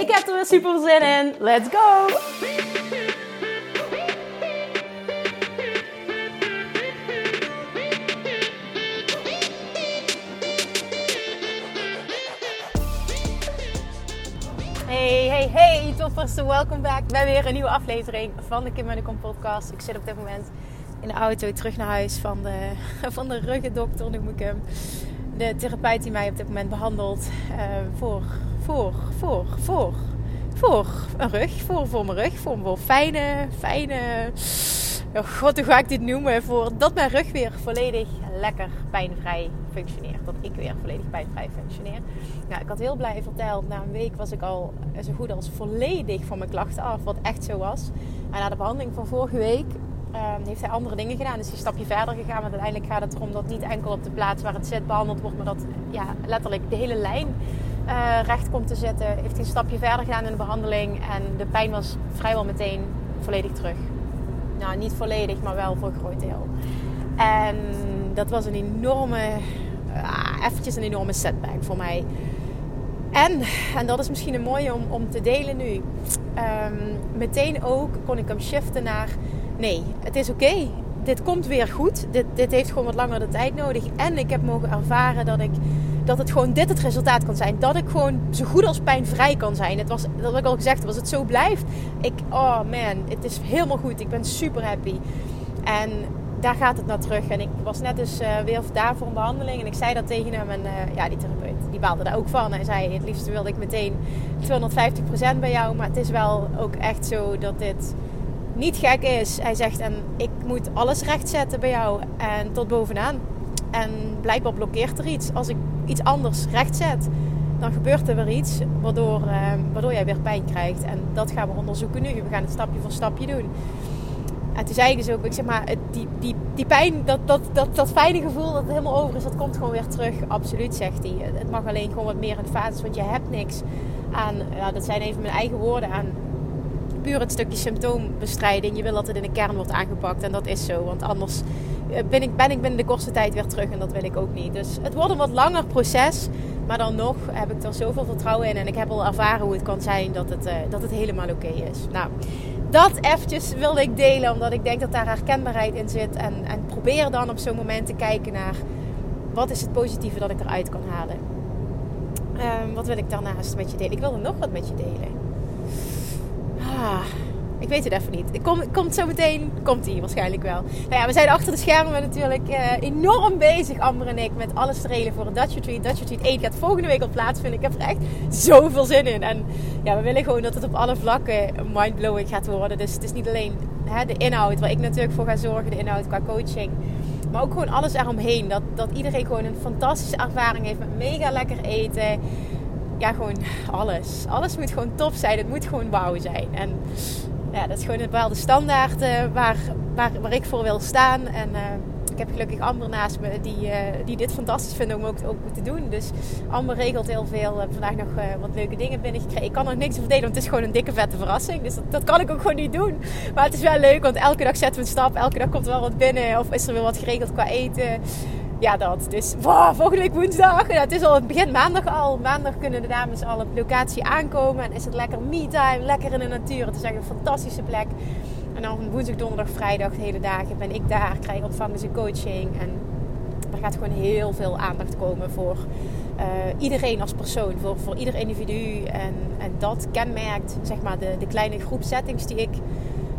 Ik heb er weer super zin in. Let's go! Hey, hey, hey, toppers, welkom back bij weer een nieuwe aflevering van de Kim en de Kom podcast. Ik zit op dit moment in de auto terug naar huis van de, van de ruggendokter, noem ik hem. De therapeut die mij op dit moment behandelt uh, voor voor, voor, voor, voor een rug, voor, voor mijn rug, voor, voor fijne, fijne, oh god, hoe ga ik dit noemen? Voor dat mijn rug weer volledig lekker pijnvrij functioneert. Dat ik weer volledig pijnvrij functioneer. Nou, ik had heel blij verteld, na een week was ik al zo goed als volledig van mijn klachten af, wat echt zo was. En na de behandeling van vorige week ehm, heeft hij andere dingen gedaan. Dus een stapje verder gegaan. Maar uiteindelijk gaat het erom dat niet enkel op de plaats waar het zit behandeld wordt, maar dat ja, letterlijk de hele lijn uh, recht komt te zitten. Heeft hij een stapje verder gedaan in de behandeling. En de pijn was vrijwel meteen volledig terug. Nou, niet volledig, maar wel voor een groot deel. En dat was een enorme, uh, eventjes een enorme setback voor mij. En, en dat is misschien een mooie om, om te delen nu. Um, meteen ook kon ik hem shiften naar... Nee, het is oké. Dit komt weer goed. Dit, dit heeft gewoon wat langer de tijd nodig. En ik heb mogen ervaren dat ik dat het gewoon dit het resultaat kan zijn. Dat ik gewoon zo goed als pijnvrij kan zijn. Het was, dat ik al gezegd, als het zo blijft. Ik, oh man, het is helemaal goed. Ik ben super happy. En daar gaat het naar terug. En ik was net dus uh, weer daar voor een behandeling. En ik zei dat tegen hem. En uh, ja, die therapeut, die baalde daar ook van. Hij zei, het liefst wilde ik meteen 250% bij jou. Maar het is wel ook echt zo dat dit niet gek is. Hij zegt, en ik moet alles rechtzetten bij jou. En tot bovenaan. En blijkbaar blokkeert er iets. Als ik iets anders rechtzet, dan gebeurt er weer iets waardoor, uh, waardoor jij weer pijn krijgt. En dat gaan we onderzoeken nu. We gaan het stapje voor stapje doen. En toen zei ik dus ook, ik zeg maar, die, die, die pijn, dat, dat, dat, dat fijne gevoel dat het helemaal over is, dat komt gewoon weer terug. Absoluut, zegt hij. Het mag alleen gewoon wat meer in fase, want je hebt niks aan, ja, dat zijn even mijn eigen woorden, aan puur het stukje symptoombestrijding. Je wil dat het in de kern wordt aangepakt en dat is zo, want anders eh, ben ik, ben ik binnen de kortste tijd weer terug en dat wil ik ook niet. Dus het wordt een wat langer proces. Maar dan nog heb ik er zoveel vertrouwen in. En ik heb al ervaren hoe het kan zijn dat het, uh, dat het helemaal oké is. Nou, dat eventjes wilde ik delen. Omdat ik denk dat daar herkenbaarheid in zit. En, en probeer dan op zo'n moment te kijken naar... Wat is het positieve dat ik eruit kan halen? Um, wat wil ik daarnaast met je delen? Ik wilde nog wat met je delen. Ah, ik weet het even niet. Komt zo meteen, komt hij waarschijnlijk wel. Nou ja, we zijn achter de schermen natuurlijk uh, enorm bezig, Amber en ik, met alles te regelen voor een Dutch Retreat. Dutch Retreat 1 gaat volgende week al plaatsvinden. Ik heb er echt zoveel zin in. En ja, we willen gewoon dat het op alle vlakken mindblowing gaat worden. Dus het is niet alleen hè, de inhoud waar ik natuurlijk voor ga zorgen, de inhoud qua coaching. Maar ook gewoon alles eromheen. Dat, dat iedereen gewoon een fantastische ervaring heeft met mega lekker eten. Ja, gewoon alles. Alles moet gewoon tof zijn. Het moet gewoon wauw zijn. En ja, dat is gewoon een bepaalde standaard uh, waar, waar, waar ik voor wil staan. En uh, ik heb gelukkig Amber naast me die, uh, die dit fantastisch vinden om ook, ook te doen. Dus Amber regelt heel veel. Heb vandaag nog wat leuke dingen binnengekregen. Ik kan nog niks verdelen, want het is gewoon een dikke vette verrassing. Dus dat, dat, kan ik ook gewoon niet doen. Maar het is wel leuk, want elke dag zetten we een stap. Elke dag komt er wel wat binnen. Of is er weer wat geregeld qua eten ja, dat. Dus wow, volgende week woensdag. Ja, het is al het begin maandag al. Maandag kunnen de dames al op locatie aankomen. En is het lekker me-time, lekker in de natuur. Het is echt een fantastische plek. En dan woensdag, donderdag, vrijdag, de hele dagen ben ik daar. Krijg ontvangen ze coaching. En er gaat gewoon heel veel aandacht komen voor uh, iedereen als persoon. Voor, voor ieder individu. En, en dat kenmerkt zeg maar de, de kleine groepsettings die ik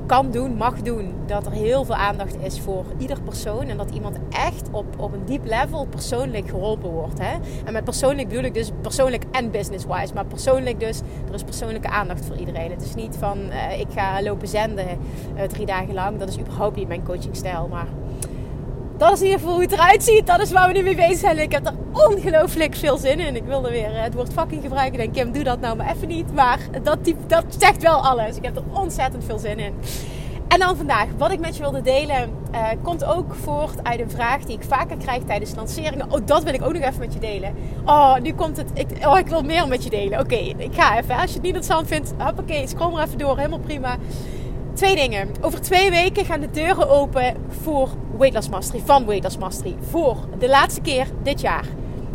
kan doen, mag doen. Dat er heel veel aandacht is voor ieder persoon. En dat iemand echt op, op een diep level persoonlijk geholpen wordt. Hè? En met persoonlijk bedoel ik dus persoonlijk en business-wise. Maar persoonlijk dus, er is persoonlijke aandacht voor iedereen. Het is niet van uh, ik ga lopen zenden uh, drie dagen lang. Dat is überhaupt niet mijn coachingstijl. Maar dat is in hoe het eruit ziet. Dat is waar we nu mee bezig zijn. Ik heb er ongelooflijk veel zin in. Ik wilde weer eh, het woord fucking gebruiken. Ik denk, Kim, doe dat nou maar even niet. Maar dat, dat zegt wel alles. Ik heb er ontzettend veel zin in. En dan vandaag, wat ik met je wilde delen, uh, komt ook voort uit een vraag die ik vaker krijg tijdens lanceringen. Oh, dat wil ik ook nog even met je delen. Oh, nu komt het. Ik, oh, ik wil meer met je delen. Oké, ik ga even. Als je het niet interessant vindt, hoppakee, scroll maar even door. Helemaal prima. Twee dingen. Over twee weken gaan de deuren open voor Weight Loss Mastery, van Weight Loss Mastery. Voor de laatste keer dit jaar.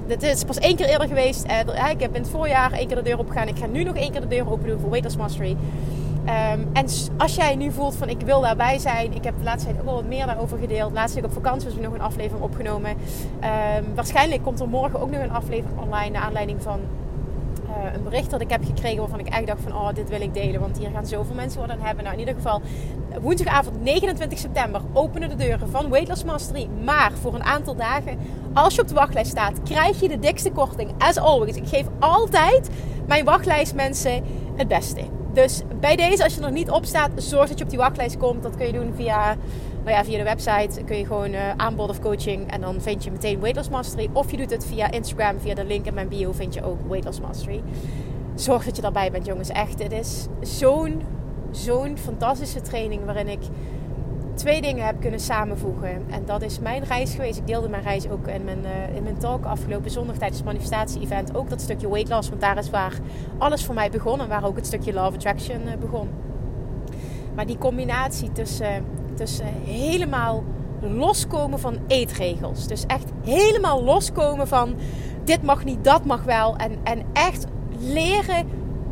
Dit is pas één keer eerder geweest. Eh, ik heb in het voorjaar één keer de deur opgegaan. Ik ga nu nog één keer de deur open doen voor Weight Loss Mastery. Ehm, en als jij nu voelt van ik wil daarbij zijn, ik heb de laatste tijd ook wel wat meer daarover gedeeld. Laatst week op vakantie was er nog een aflevering opgenomen. Um, waarschijnlijk komt er morgen ook nog een aflevering online naar aanleiding van uh, een bericht dat ik heb gekregen waarvan ik echt dacht van oh dit wil ik delen, want hier gaan zoveel mensen wat aan hebben. Nou in ieder geval woensdagavond 29 september openen de deuren van Weight Loss Mastery. Maar voor een aantal dagen, als je op de wachtlijst staat, krijg je de dikste korting. As always, ik geef altijd mijn wachtlijstmensen het beste. Dus bij deze, als je er niet op staat, zorg dat je op die wachtlijst komt. Dat kun je doen via, nou ja, via de website. Kun je gewoon uh, aanbod of coaching. En dan vind je meteen Weight Loss Mastery. Of je doet het via Instagram, via de link in mijn bio vind je ook Weight Loss Mastery. Zorg dat je daarbij bent, jongens. Echt, het is zo'n, zo'n fantastische training waarin ik twee dingen heb kunnen samenvoegen. En dat is mijn reis geweest. Ik deelde mijn reis ook in mijn, uh, in mijn talk afgelopen zondag tijdens het manifestatie-event. Ook dat stukje weight loss, want daar is waar alles voor mij begon. En waar ook het stukje love attraction uh, begon. Maar die combinatie tussen, tussen helemaal loskomen van eetregels. Dus echt helemaal loskomen van dit mag niet, dat mag wel. En, en echt leren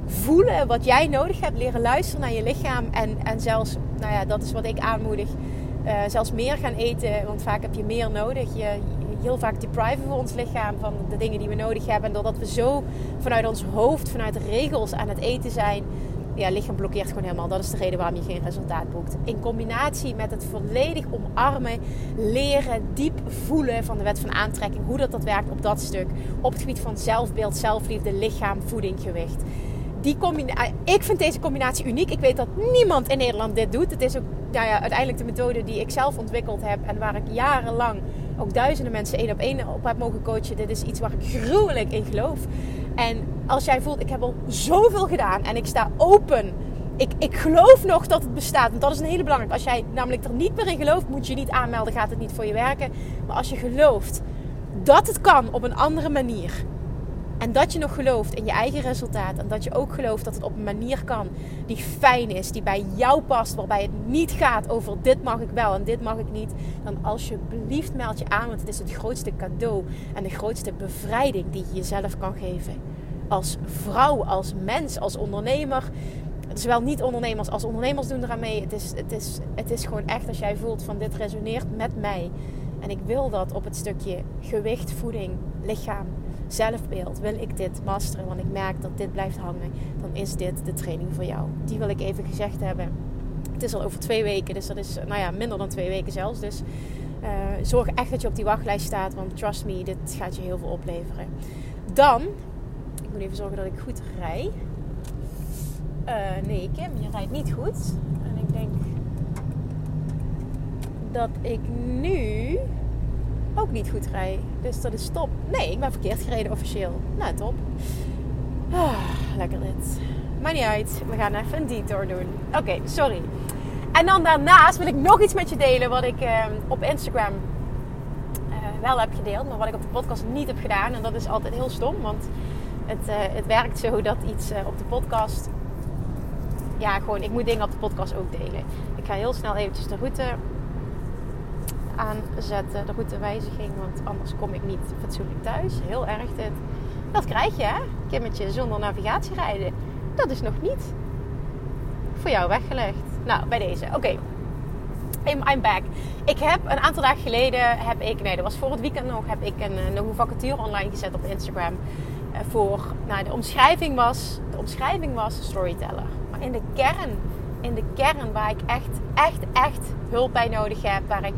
voelen wat jij nodig hebt. Leren luisteren naar je lichaam. En, en zelfs, nou ja, dat is wat ik aanmoedig. Uh, zelfs meer gaan eten. Want vaak heb je meer nodig. Je, heel vaak depriven voor ons lichaam van de dingen die we nodig hebben. En doordat we zo vanuit ons hoofd, vanuit regels aan het eten zijn. Ja, lichaam blokkeert gewoon helemaal. Dat is de reden waarom je geen resultaat boekt. In combinatie met het volledig omarmen, leren, diep voelen van de wet van aantrekking. Hoe dat, dat werkt op dat stuk. Op het gebied van zelfbeeld, zelfliefde, lichaam, voeding, gewicht die combinatie, ah, ik vind deze combinatie uniek. Ik weet dat niemand in Nederland dit doet. Het is ook nou ja, uiteindelijk de methode die ik zelf ontwikkeld heb en waar ik jarenlang ook duizenden mensen één op één op heb mogen coachen. Dit is iets waar ik gruwelijk in geloof. En als jij voelt, ik heb al zoveel gedaan en ik sta open. Ik, ik geloof nog dat het bestaat. Want dat is een hele belangrijke. Als jij namelijk er niet meer in gelooft, moet je niet aanmelden, gaat het niet voor je werken. Maar als je gelooft dat het kan op een andere manier en dat je nog gelooft in je eigen resultaat. En dat je ook gelooft dat het op een manier kan die fijn is, die bij jou past. Waarbij het niet gaat over dit mag ik wel en dit mag ik niet. Dan alsjeblieft meld je aan, want het is het grootste cadeau en de grootste bevrijding die je jezelf kan geven. Als vrouw, als mens, als ondernemer. Zowel niet-ondernemers als ondernemers doen eraan mee. Het is, het, is, het is gewoon echt als jij voelt van dit resoneert met mij. En ik wil dat op het stukje gewicht, voeding, lichaam zelfbeeld wil ik dit masteren, want ik merk dat dit blijft hangen, dan is dit de training voor jou. Die wil ik even gezegd hebben. Het is al over twee weken, dus dat is nou ja, minder dan twee weken zelfs. Dus uh, zorg echt dat je op die wachtlijst staat, want trust me, dit gaat je heel veel opleveren. Dan, ik moet even zorgen dat ik goed rij. Uh, nee, Kim, je rijdt niet goed. En ik denk dat ik nu ook niet goed rijden. Dus dat is top. Nee, ik ben verkeerd gereden officieel. Nou, top. Ah, lekker dit. Maar niet uit. We gaan even een detour doen. Oké, sorry. En dan daarnaast wil ik nog iets met je delen wat ik uh, op Instagram uh, wel heb gedeeld, maar wat ik op de podcast niet heb gedaan. En dat is altijd heel stom, want het, uh, het werkt zo dat iets op de podcast. Ja, gewoon, ik moet dingen op de podcast ook delen. Ik ga heel snel eventjes de route aanzetten, de routewijziging, want anders kom ik niet fatsoenlijk thuis. Heel erg dit. Dat krijg je, hè? Kimmetje zonder navigatie rijden. Dat is nog niet voor jou weggelegd. Nou, bij deze. Oké. Okay. I'm back. Ik heb een aantal dagen geleden, heb ik, nee, dat was voor het weekend nog, heb ik een, een, een vacature online gezet op Instagram. Eh, voor, nou, de omschrijving was, de omschrijving was storyteller. Maar in de kern, in de kern waar ik echt, echt, echt hulp bij nodig heb, waar ik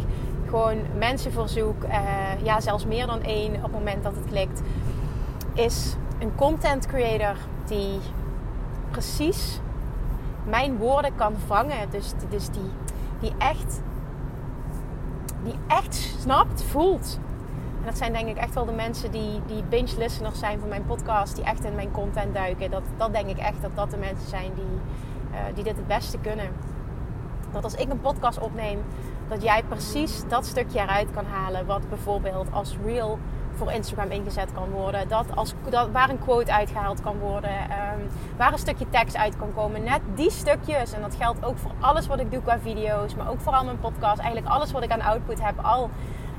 gewoon mensen verzoek, uh, ja, zelfs meer dan één op het moment dat het klikt, is een content creator die precies mijn woorden kan vangen. Dus, dus die, die echt die echt snapt, voelt. En dat zijn denk ik echt wel de mensen die, die binge listeners zijn van mijn podcast, die echt in mijn content duiken. Dat, dat denk ik echt dat dat de mensen zijn die, uh, die dit het beste kunnen. Dat als ik een podcast opneem, dat jij precies dat stukje eruit kan halen. Wat bijvoorbeeld als reel voor Instagram ingezet kan worden. Dat als, dat, waar een quote uitgehaald kan worden. Um, waar een stukje tekst uit kan komen. Net die stukjes. En dat geldt ook voor alles wat ik doe qua video's. Maar ook vooral mijn podcast. Eigenlijk alles wat ik aan output heb al.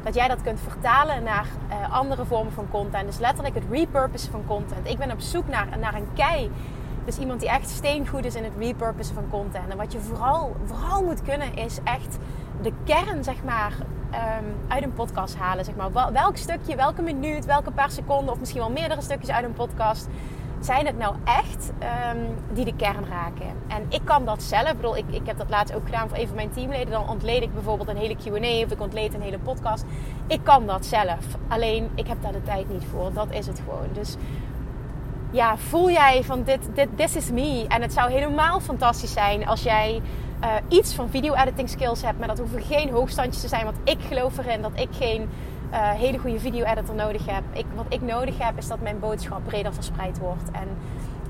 Dat jij dat kunt vertalen naar uh, andere vormen van content. Dus letterlijk het repurposen van content. Ik ben op zoek naar, naar een kei. Dus iemand die echt steengoed is in het repurposen van content. En wat je vooral, vooral moet kunnen is echt de kern, zeg maar, um, uit een podcast halen. Zeg maar. Welk stukje, welke minuut, welke paar seconden of misschien wel meerdere stukjes uit een podcast zijn het nou echt um, die de kern raken? En ik kan dat zelf. Ik bedoel, ik, ik heb dat laatst ook gedaan voor een van mijn teamleden. Dan ontleed ik bijvoorbeeld een hele Q&A of ik ontleed een hele podcast. Ik kan dat zelf. Alleen, ik heb daar de tijd niet voor. Dat is het gewoon. Dus ja, voel jij van dit, dit this is me. En het zou helemaal fantastisch zijn als jij uh, iets van video-editing skills hebt. Maar dat hoeven geen hoogstandjes te zijn. Want ik geloof erin dat ik geen uh, hele goede video-editor nodig heb. Ik, wat ik nodig heb is dat mijn boodschap breder verspreid wordt. En,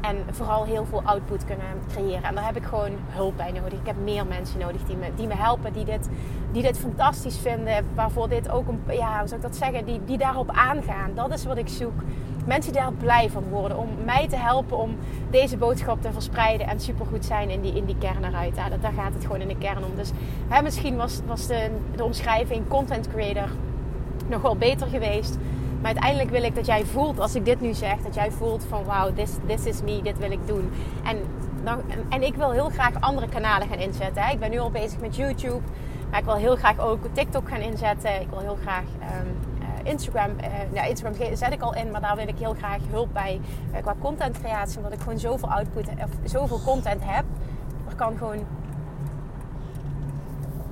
en vooral heel veel output kunnen creëren. En daar heb ik gewoon hulp bij nodig. Ik heb meer mensen nodig die me, die me helpen. Die dit, die dit fantastisch vinden. Waarvoor dit ook een... Ja, hoe zou ik dat zeggen? Die, die daarop aangaan. Dat is wat ik zoek mensen die daar blij van worden. Om mij te helpen om deze boodschap te verspreiden en supergoed zijn in die, in die kern eruit. Ja, daar gaat het gewoon in de kern om. Dus hè, misschien was, was de, de omschrijving content creator nog wel beter geweest. Maar uiteindelijk wil ik dat jij voelt, als ik dit nu zeg, dat jij voelt van wauw, this, this is me, dit wil ik doen. En, en ik wil heel graag andere kanalen gaan inzetten. Hè. Ik ben nu al bezig met YouTube, maar ik wil heel graag ook TikTok gaan inzetten. Ik wil heel graag um, Instagram, uh, nou, Instagram zet ik al in, maar daar wil ik heel graag hulp bij uh, qua contentcreatie. Omdat ik gewoon zoveel output of zoveel content heb. Er kan gewoon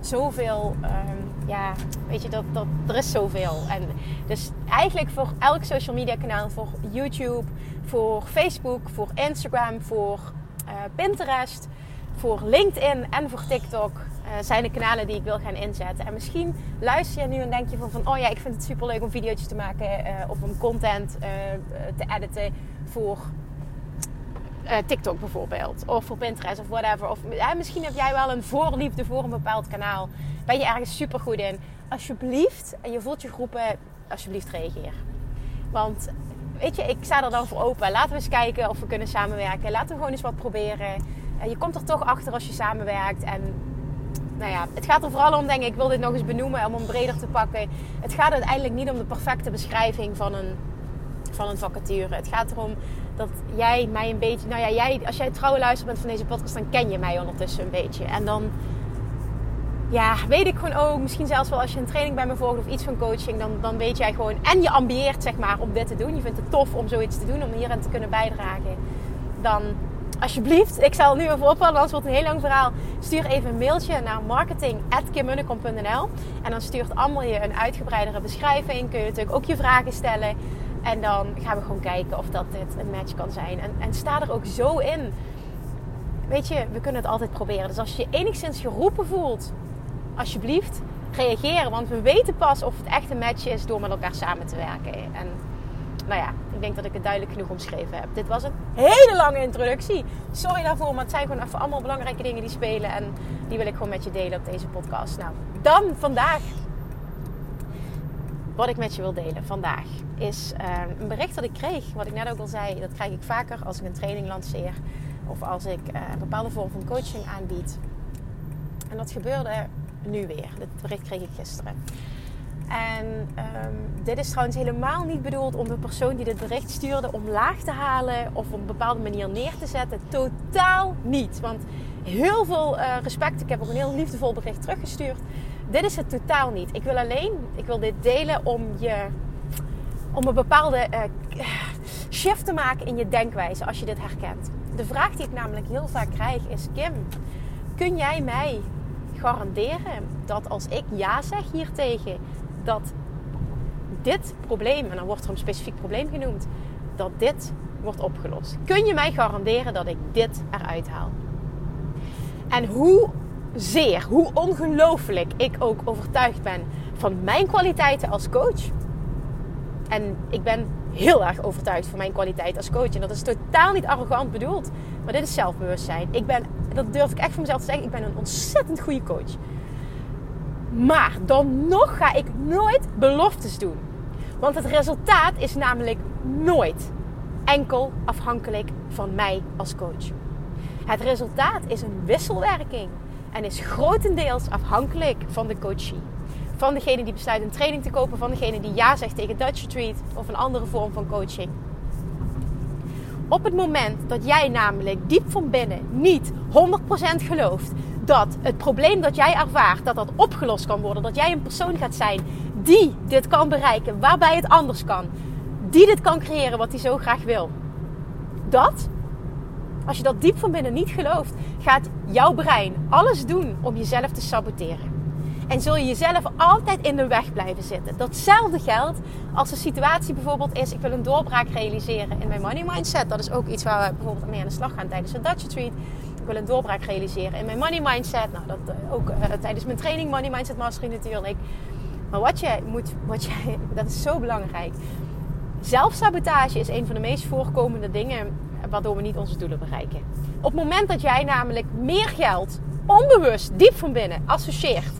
zoveel, um, ja, weet je, dat, dat, er is zoveel. En dus eigenlijk voor elk social media kanaal, voor YouTube, voor Facebook, voor Instagram, voor uh, Pinterest, voor LinkedIn en voor TikTok uh, zijn de kanalen die ik wil gaan inzetten. En misschien luister je nu en denk je van, oh ja, ik vind het super leuk om video's te maken uh, of om content te editen voor TikTok bijvoorbeeld. Of voor Pinterest of whatever. Of misschien heb jij wel een voorliefde voor een bepaald kanaal. Ben je ergens super goed in. Alsjeblieft, en je voelt je groepen, alsjeblieft reageer. Want weet je, ik sta er dan voor open. Laten we eens kijken of we kunnen samenwerken. Laten we gewoon eens wat proberen. je komt er toch achter als je samenwerkt. En nou ja, het gaat er vooral om, denk ik, ik wil dit nog eens benoemen om hem breder te pakken. Het gaat uiteindelijk niet om de perfecte beschrijving van een, van een vacature. Het gaat erom dat jij mij een beetje, nou ja, jij, als jij trouwe luister bent van deze podcast, dan ken je mij ondertussen een beetje. En dan, ja, weet ik gewoon ook, misschien zelfs wel als je een training bij me volgt of iets van coaching, dan, dan weet jij gewoon, en je ambieert zeg maar om dit te doen. Je vindt het tof om zoiets te doen, om hierin te kunnen bijdragen. Dan alsjeblieft, ik zal nu even ophouden, anders wordt het een heel lang verhaal. Stuur even een mailtje naar marketing.kimmunnekom.nl En dan stuurt allemaal je een uitgebreidere beschrijving. Kun je natuurlijk ook je vragen stellen. En dan gaan we gewoon kijken of dat dit een match kan zijn. En, en sta er ook zo in. Weet je, we kunnen het altijd proberen. Dus als je je enigszins geroepen voelt, alsjeblieft, reageer. Want we weten pas of het echt een match is door met elkaar samen te werken. En nou ja, ik denk dat ik het duidelijk genoeg omschreven heb. Dit was een hele lange introductie. Sorry daarvoor, maar het zijn gewoon even allemaal belangrijke dingen die spelen. En die wil ik gewoon met je delen op deze podcast. Nou, dan vandaag. Wat ik met je wil delen vandaag is uh, een bericht dat ik kreeg. Wat ik net ook al zei, dat krijg ik vaker als ik een training lanceer. Of als ik uh, een bepaalde vorm van coaching aanbied. En dat gebeurde nu weer. Dit bericht kreeg ik gisteren. En um, dit is trouwens helemaal niet bedoeld om de persoon die dit bericht stuurde omlaag te halen of op een bepaalde manier neer te zetten. Totaal niet. Want heel veel uh, respect. Ik heb ook een heel liefdevol bericht teruggestuurd. Dit is het totaal niet. Ik wil alleen, ik wil dit delen om je, om een bepaalde uh, shift te maken in je denkwijze als je dit herkent. De vraag die ik namelijk heel vaak krijg is: Kim, kun jij mij garanderen dat als ik ja zeg hiertegen, dat dit probleem, en dan wordt er een specifiek probleem genoemd, dat dit wordt opgelost. Kun je mij garanderen dat ik dit eruit haal? En hoe zeer, hoe ongelooflijk ik ook overtuigd ben van mijn kwaliteiten als coach. En ik ben heel erg overtuigd van mijn kwaliteit als coach. En dat is totaal niet arrogant bedoeld. Maar dit is zelfbewustzijn. Ik ben, dat durf ik echt voor mezelf te zeggen, ik ben een ontzettend goede coach. Maar dan nog ga ik nooit beloftes doen. Want het resultaat is namelijk nooit enkel afhankelijk van mij als coach. Het resultaat is een wisselwerking en is grotendeels afhankelijk van de coachie. Van degene die besluit een training te kopen, van degene die ja zegt tegen Dutch Retreat of een andere vorm van coaching. Op het moment dat jij namelijk diep van binnen niet 100% gelooft dat het probleem dat jij ervaart, dat dat opgelost kan worden, dat jij een persoon gaat zijn die dit kan bereiken, waarbij het anders kan, die dit kan creëren wat hij zo graag wil. Dat, als je dat diep van binnen niet gelooft, gaat jouw brein alles doen om jezelf te saboteren. En zul je jezelf altijd in de weg blijven zitten. Datzelfde geldt als de situatie bijvoorbeeld is: ik wil een doorbraak realiseren in mijn money mindset. Dat is ook iets waar we bijvoorbeeld mee aan de slag gaan tijdens de Dutch Retreat. Ik wil een doorbraak realiseren in mijn money mindset. Nou, dat uh, ook uh, tijdens mijn training Money Mindset Mastery natuurlijk. Maar wat je moet, wat je, dat is zo belangrijk. Zelfsabotage is een van de meest voorkomende dingen waardoor we niet onze doelen bereiken. Op het moment dat jij namelijk meer geld onbewust diep van binnen associeert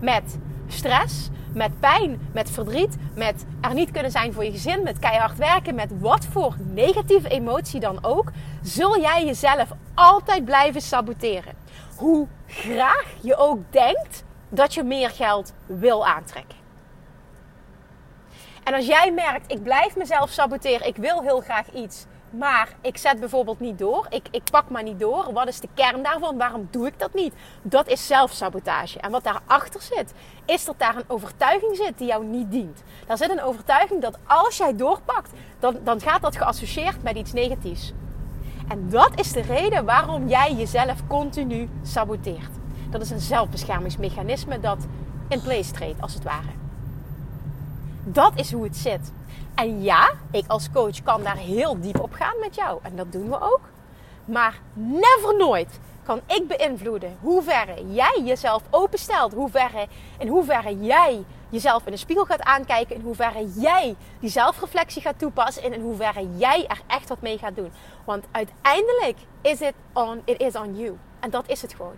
met stress, met pijn, met verdriet, met er niet kunnen zijn voor je gezin, met keihard werken, met wat voor negatieve emotie dan ook, zul jij jezelf altijd blijven saboteren. Hoe graag je ook denkt dat je meer geld wil aantrekken. En als jij merkt, ik blijf mezelf saboteren, ik wil heel graag iets, maar ik zet bijvoorbeeld niet door. Ik, ik pak maar niet door. Wat is de kern daarvan? Waarom doe ik dat niet? Dat is zelfsabotage. En wat daarachter zit, is dat daar een overtuiging zit die jou niet dient. Daar zit een overtuiging dat als jij doorpakt, dan, dan gaat dat geassocieerd met iets negatiefs. En dat is de reden waarom jij jezelf continu saboteert. Dat is een zelfbeschermingsmechanisme dat in place treedt, als het ware. Dat is hoe het zit. En ja, ik als coach kan daar heel diep op gaan met jou. En dat doen we ook. Maar never nooit kan ik beïnvloeden hoe verre jij jezelf openstelt. Hoe verre, in hoeverre jij jezelf in de spiegel gaat aankijken. In hoeverre jij die zelfreflectie gaat toepassen. En in hoeverre jij er echt wat mee gaat doen. Want uiteindelijk is it on, it is on you. En dat is het gewoon.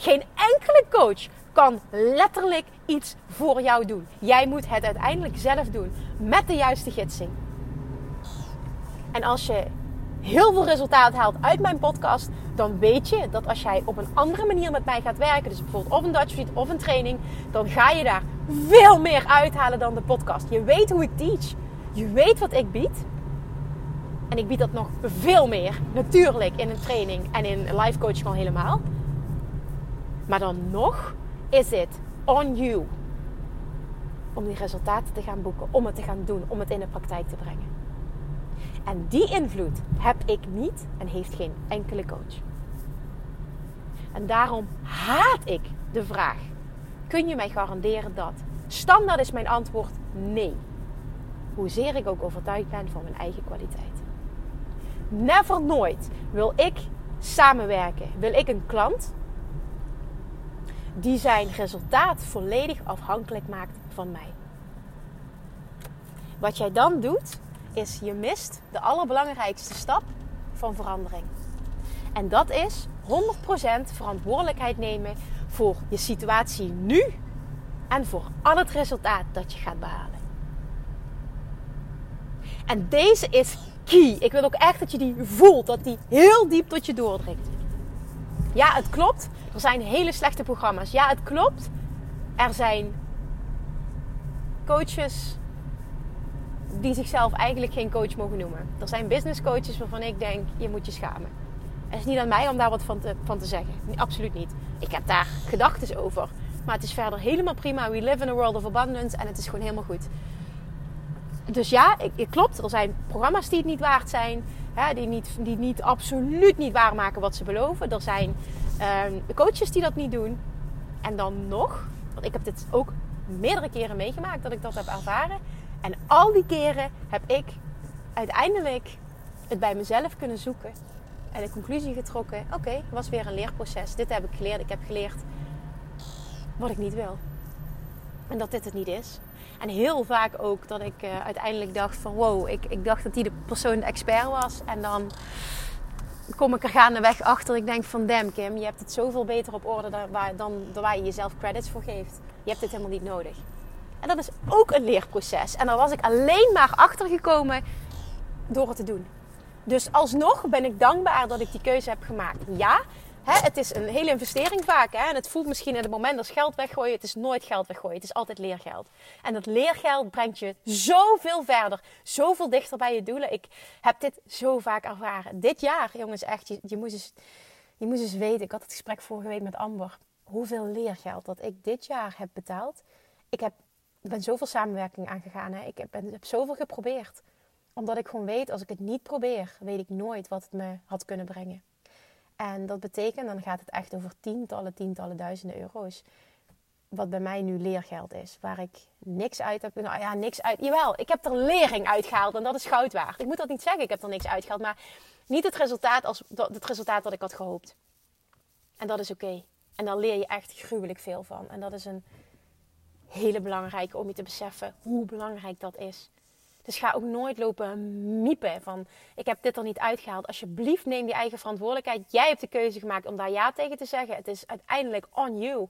Geen enkele coach kan letterlijk iets voor jou doen. Jij moet het uiteindelijk zelf doen met de juiste gidsing. En als je heel veel resultaat haalt uit mijn podcast, dan weet je dat als jij op een andere manier met mij gaat werken, dus bijvoorbeeld of een Dutch Retreat of een training, dan ga je daar veel meer uithalen dan de podcast. Je weet hoe ik teach. Je weet wat ik bied. En ik bied dat nog veel meer, natuurlijk, in een training en in life coaching al helemaal. Maar dan nog is het on you om die resultaten te gaan boeken, om het te gaan doen, om het in de praktijk te brengen. En die invloed heb ik niet en heeft geen enkele coach. En daarom haat ik de vraag: kun je mij garanderen dat? Standaard is mijn antwoord nee. Hoezeer ik ook overtuigd ben van mijn eigen kwaliteit. Never nooit wil ik samenwerken. Wil ik een klant die zijn resultaat volledig afhankelijk maakt van mij. Wat jij dan doet, is je mist de allerbelangrijkste stap van verandering. En dat is 100% verantwoordelijkheid nemen voor je situatie nu en voor al het resultaat dat je gaat behalen. En deze is key. Ik wil ook echt dat je die voelt, dat die heel diep tot je doordringt. Ja, het klopt. Er zijn hele slechte programma's. Ja, het klopt. Er zijn coaches die zichzelf eigenlijk geen coach mogen noemen. Er zijn business coaches waarvan ik denk, je moet je schamen. Het is niet aan mij om daar wat van te, van te zeggen. Absoluut niet. Ik heb daar gedachten over. Maar het is verder helemaal prima. We live in a world of abundance en het is gewoon helemaal goed. Dus ja, het klopt. Er zijn programma's die het niet waard zijn. Hè, die, niet, die niet absoluut niet waarmaken wat ze beloven. Er zijn uh, coaches die dat niet doen. En dan nog, want ik heb dit ook meerdere keren meegemaakt dat ik dat heb ervaren. En al die keren heb ik uiteindelijk het bij mezelf kunnen zoeken. En de conclusie getrokken: oké, okay, was weer een leerproces. Dit heb ik geleerd. Ik heb geleerd wat ik niet wil. En dat dit het niet is. En heel vaak ook dat ik uh, uiteindelijk dacht van wow, ik, ik dacht dat die de persoon de expert was. En dan kom ik er gaandeweg achter. Ik denk van damn Kim, je hebt het zoveel beter op orde dan waar, dan, dan waar je jezelf credits voor geeft. Je hebt dit helemaal niet nodig. En dat is ook een leerproces. En daar was ik alleen maar achter gekomen door het te doen. Dus alsnog ben ik dankbaar dat ik die keuze heb gemaakt. Ja, hè, het is een hele investering vaak. Hè, en het voelt misschien in het moment als geld weggooien. Het is nooit geld weggooien. Het is altijd leergeld. En dat leergeld brengt je zoveel verder. Zoveel dichter bij je doelen. Ik heb dit zo vaak ervaren. Dit jaar, jongens, echt. Je, je, moest, eens, je moest eens weten. Ik had het gesprek vorige week met Amber. Hoeveel leergeld dat ik dit jaar heb betaald. Ik heb, ben zoveel samenwerking aangegaan. Hè. Ik heb, ben, heb zoveel geprobeerd omdat ik gewoon weet, als ik het niet probeer, weet ik nooit wat het me had kunnen brengen. En dat betekent, dan gaat het echt over tientallen, tientallen duizenden euro's. Wat bij mij nu leergeld is. Waar ik niks uit heb. Nou ja, niks uit. Jawel, ik heb er lering uitgehaald en dat is goud waard. Ik moet dat niet zeggen, ik heb er niks uitgehaald. Maar niet het resultaat als het resultaat dat ik had gehoopt. En dat is oké. En dan leer je echt gruwelijk veel van. En dat is een hele belangrijke om je te beseffen hoe belangrijk dat is. Dus ga ook nooit lopen miepen van ik heb dit er niet uitgehaald. Alsjeblieft neem die eigen verantwoordelijkheid. Jij hebt de keuze gemaakt om daar ja tegen te zeggen. Het is uiteindelijk on you.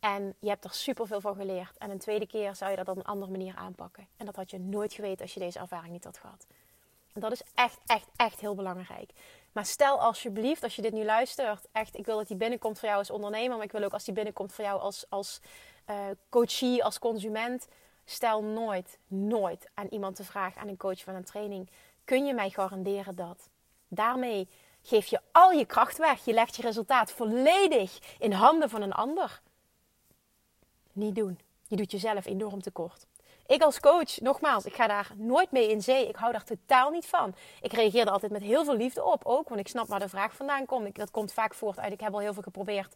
En je hebt er superveel van geleerd. En een tweede keer zou je dat op een andere manier aanpakken. En dat had je nooit geweten als je deze ervaring niet had gehad. En dat is echt, echt, echt heel belangrijk. Maar stel alsjeblieft, als je dit nu luistert, echt, ik wil dat die binnenkomt voor jou als ondernemer, maar ik wil ook als die binnenkomt voor jou als, als uh, coachie, als consument. Stel nooit, nooit aan iemand de vraag, aan een coach van een training: kun je mij garanderen dat? Daarmee geef je al je kracht weg. Je legt je resultaat volledig in handen van een ander. Niet doen. Je doet jezelf enorm tekort. Ik als coach, nogmaals, ik ga daar nooit mee in zee. Ik hou daar totaal niet van. Ik reageer er altijd met heel veel liefde op. Ook, want ik snap waar de vraag vandaan komt. Dat komt vaak voort uit, ik heb al heel veel geprobeerd.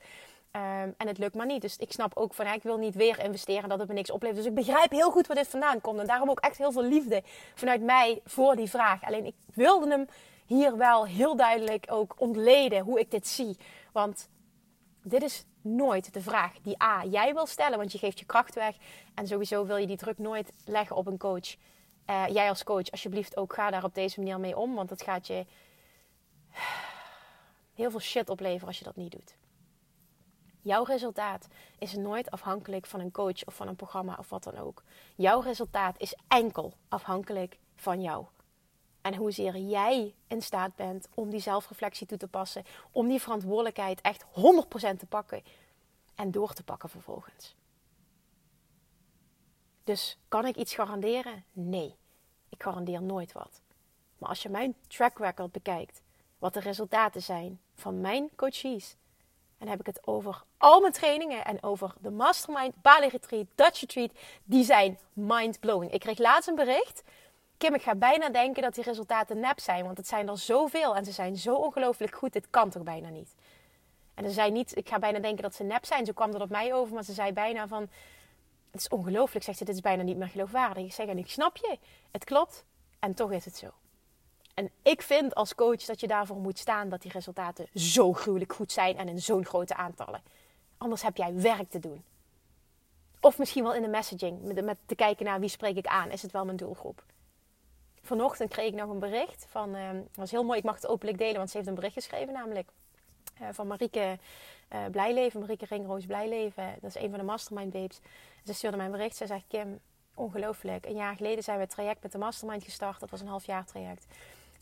Um, en het lukt maar niet. Dus ik snap ook van, ik wil niet weer investeren dat het me niks oplevert. Dus ik begrijp heel goed waar dit vandaan komt. En daarom ook echt heel veel liefde vanuit mij voor die vraag. Alleen ik wilde hem hier wel heel duidelijk ook ontleden hoe ik dit zie. Want dit is nooit de vraag die A, jij wil stellen, want je geeft je kracht weg. En sowieso wil je die druk nooit leggen op een coach. Uh, jij als coach, alsjeblieft ook ga daar op deze manier mee om. Want het gaat je heel veel shit opleveren als je dat niet doet. Jouw resultaat is nooit afhankelijk van een coach of van een programma of wat dan ook. Jouw resultaat is enkel afhankelijk van jou. En hoezeer jij in staat bent om die zelfreflectie toe te passen, om die verantwoordelijkheid echt 100% te pakken en door te pakken vervolgens. Dus kan ik iets garanderen? Nee, ik garandeer nooit wat. Maar als je mijn track record bekijkt, wat de resultaten zijn van mijn coaches, en dan heb ik het over al mijn trainingen en over de Mastermind, Bali Retreat, Dutch Retreat. Die zijn mind-blowing. Ik kreeg laatst een bericht. Kim, ik ga bijna denken dat die resultaten nep zijn. Want het zijn er zoveel en ze zijn zo ongelooflijk goed. Dit kan toch bijna niet? En ze zei niet, ik ga bijna denken dat ze nep zijn. Zo kwam dat op mij over. Maar ze zei bijna van, het is ongelooflijk. Zegt ze, dit is bijna niet meer geloofwaardig. Ik zeg, en ik snap je. Het klopt. En toch is het zo. En ik vind als coach dat je daarvoor moet staan dat die resultaten zo gruwelijk goed zijn en in zo'n grote aantallen. Anders heb jij werk te doen. Of misschien wel in de messaging, met, te kijken naar wie spreek ik aan. Is het wel mijn doelgroep? Vanochtend kreeg ik nog een bericht van, dat was heel mooi, ik mag het openlijk delen, want ze heeft een bericht geschreven namelijk. Uh, van Marieke uh, Blijleven, Marieke Ringroos Blijleven. Dat is een van de mastermind babes. Ze stuurde mij een bericht, ze zegt Kim, ongelooflijk. Een jaar geleden zijn we het traject met de mastermind gestart. Dat was een half jaar traject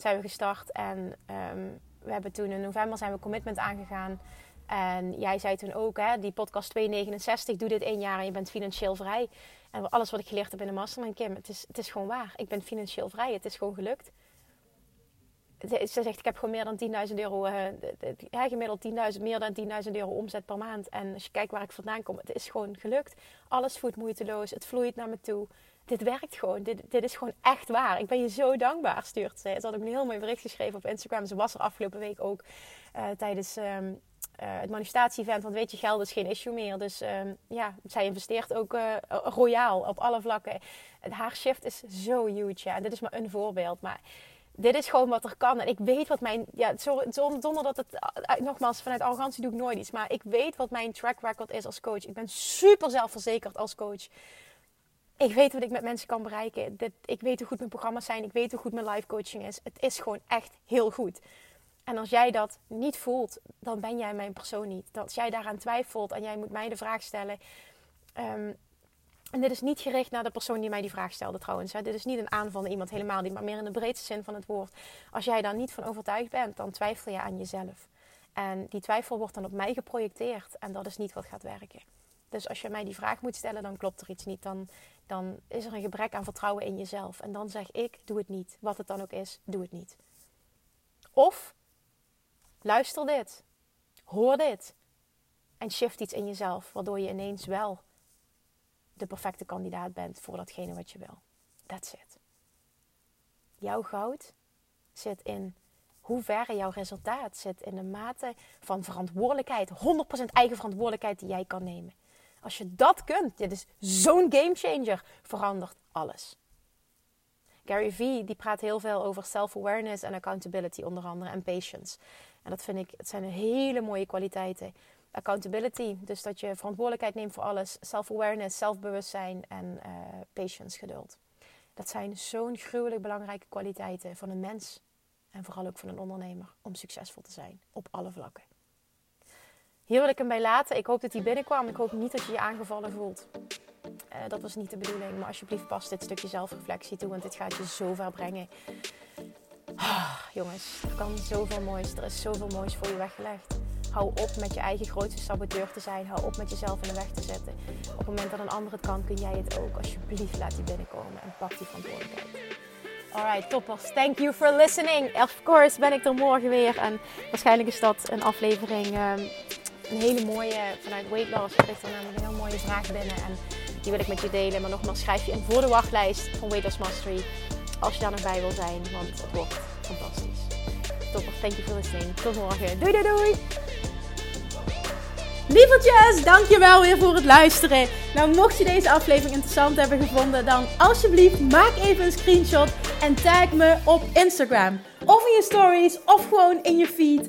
zijn we gestart. En um, we hebben toen in november zijn we commitment aangegaan. En jij zei toen ook, hè, die podcast 269, doe dit één jaar en je bent financieel vrij. En alles wat ik geleerd heb in de mastermind, Kim, het is, het is gewoon waar. Ik ben financieel vrij. Het is gewoon gelukt. Ze zegt, ik heb gewoon meer dan 10.000 euro, uh, gemiddeld 10.000, meer dan 10.000 euro omzet per maand. En als je kijkt waar ik vandaan kom, het is gewoon gelukt. Alles voelt moeiteloos, het vloeit naar me toe dit werkt gewoon. Dit, dit is gewoon echt waar. Ik ben je zo dankbaar, stuurt ze. Ze had ook een heel mooi bericht geschreven op Instagram. Ze was er afgelopen week ook uh, tijdens um, uh, het manifestatie-event. Want weet je, geld is geen issue meer. Dus um, ja, zij investeert ook uh, royaal op alle vlakken. Haar shift is zo huge. Ja. En dit is maar een voorbeeld. Maar dit is gewoon wat er kan. En ik weet wat mijn. Ja, zonder dat het. Eh, nogmaals, vanuit arrogantie doe ik nooit iets. Maar ik weet wat mijn track record is als coach. Ik ben super zelfverzekerd als coach. Ik weet wat ik met mensen kan bereiken. Ik weet hoe goed mijn programma's zijn. Ik weet hoe goed mijn live coaching is. Het is gewoon echt heel goed. En als jij dat niet voelt, dan ben jij mijn persoon niet. Als jij daaraan twijfelt en jij moet mij de vraag stellen. Um, en dit is niet gericht naar de persoon die mij die vraag stelde trouwens. Hè. Dit is niet een aanval naar iemand helemaal maar meer in de breedste zin van het woord. Als jij daar niet van overtuigd bent, dan twijfel je aan jezelf. En die twijfel wordt dan op mij geprojecteerd en dat is niet wat gaat werken. Dus als je mij die vraag moet stellen, dan klopt er iets niet. Dan, dan is er een gebrek aan vertrouwen in jezelf. En dan zeg ik, doe het niet. Wat het dan ook is, doe het niet. Of, luister dit. Hoor dit. En shift iets in jezelf, waardoor je ineens wel de perfecte kandidaat bent voor datgene wat je wil. That's it. Jouw goud zit in hoe jouw resultaat zit in de mate van verantwoordelijkheid, 100% eigen verantwoordelijkheid die jij kan nemen. Als je dat kunt, dit is zo'n game changer, verandert alles. Gary Vee die praat heel veel over self-awareness en accountability onder andere en patience. En dat vind ik, het zijn hele mooie kwaliteiten accountability. Dus dat je verantwoordelijkheid neemt voor alles. Self-awareness, zelfbewustzijn en uh, patience, geduld. Dat zijn zo'n gruwelijk belangrijke kwaliteiten van een mens. En vooral ook van een ondernemer om succesvol te zijn op alle vlakken. Hier wil ik hem bij laten. Ik hoop dat hij binnenkwam. Ik hoop niet dat je je aangevallen voelt. Uh, dat was niet de bedoeling. Maar alsjeblieft pas dit stukje zelfreflectie toe. Want dit gaat je zo ver brengen. Ah, jongens, er kan zoveel moois. Er is zoveel moois voor je weggelegd. Hou op met je eigen grootste saboteur te zijn. Hou op met jezelf in de weg te zetten. Op het moment dat een ander het kan, kun jij het ook. Alsjeblieft, laat die binnenkomen en pak die verantwoordelijkheid. Alright, toppers. Thank you for listening. Of course ben ik er morgen weer. En waarschijnlijk is dat een aflevering, um, een hele mooie, vanuit Weight Loss krijg er namelijk een heel mooie vraag binnen. En die wil ik met je delen. Maar nogmaals, schrijf je in voor de wachtlijst van Weight Loss Mastery. Als je daar nog bij wil zijn, want het wordt fantastisch. Toppers, thank you for listening. Tot morgen. Doei doei doei! Lievertjes, dankjewel weer voor het luisteren. Nou, mocht je deze aflevering interessant hebben gevonden, dan alsjeblieft maak even een screenshot en tag me op Instagram. Of in je stories, of gewoon in je feed.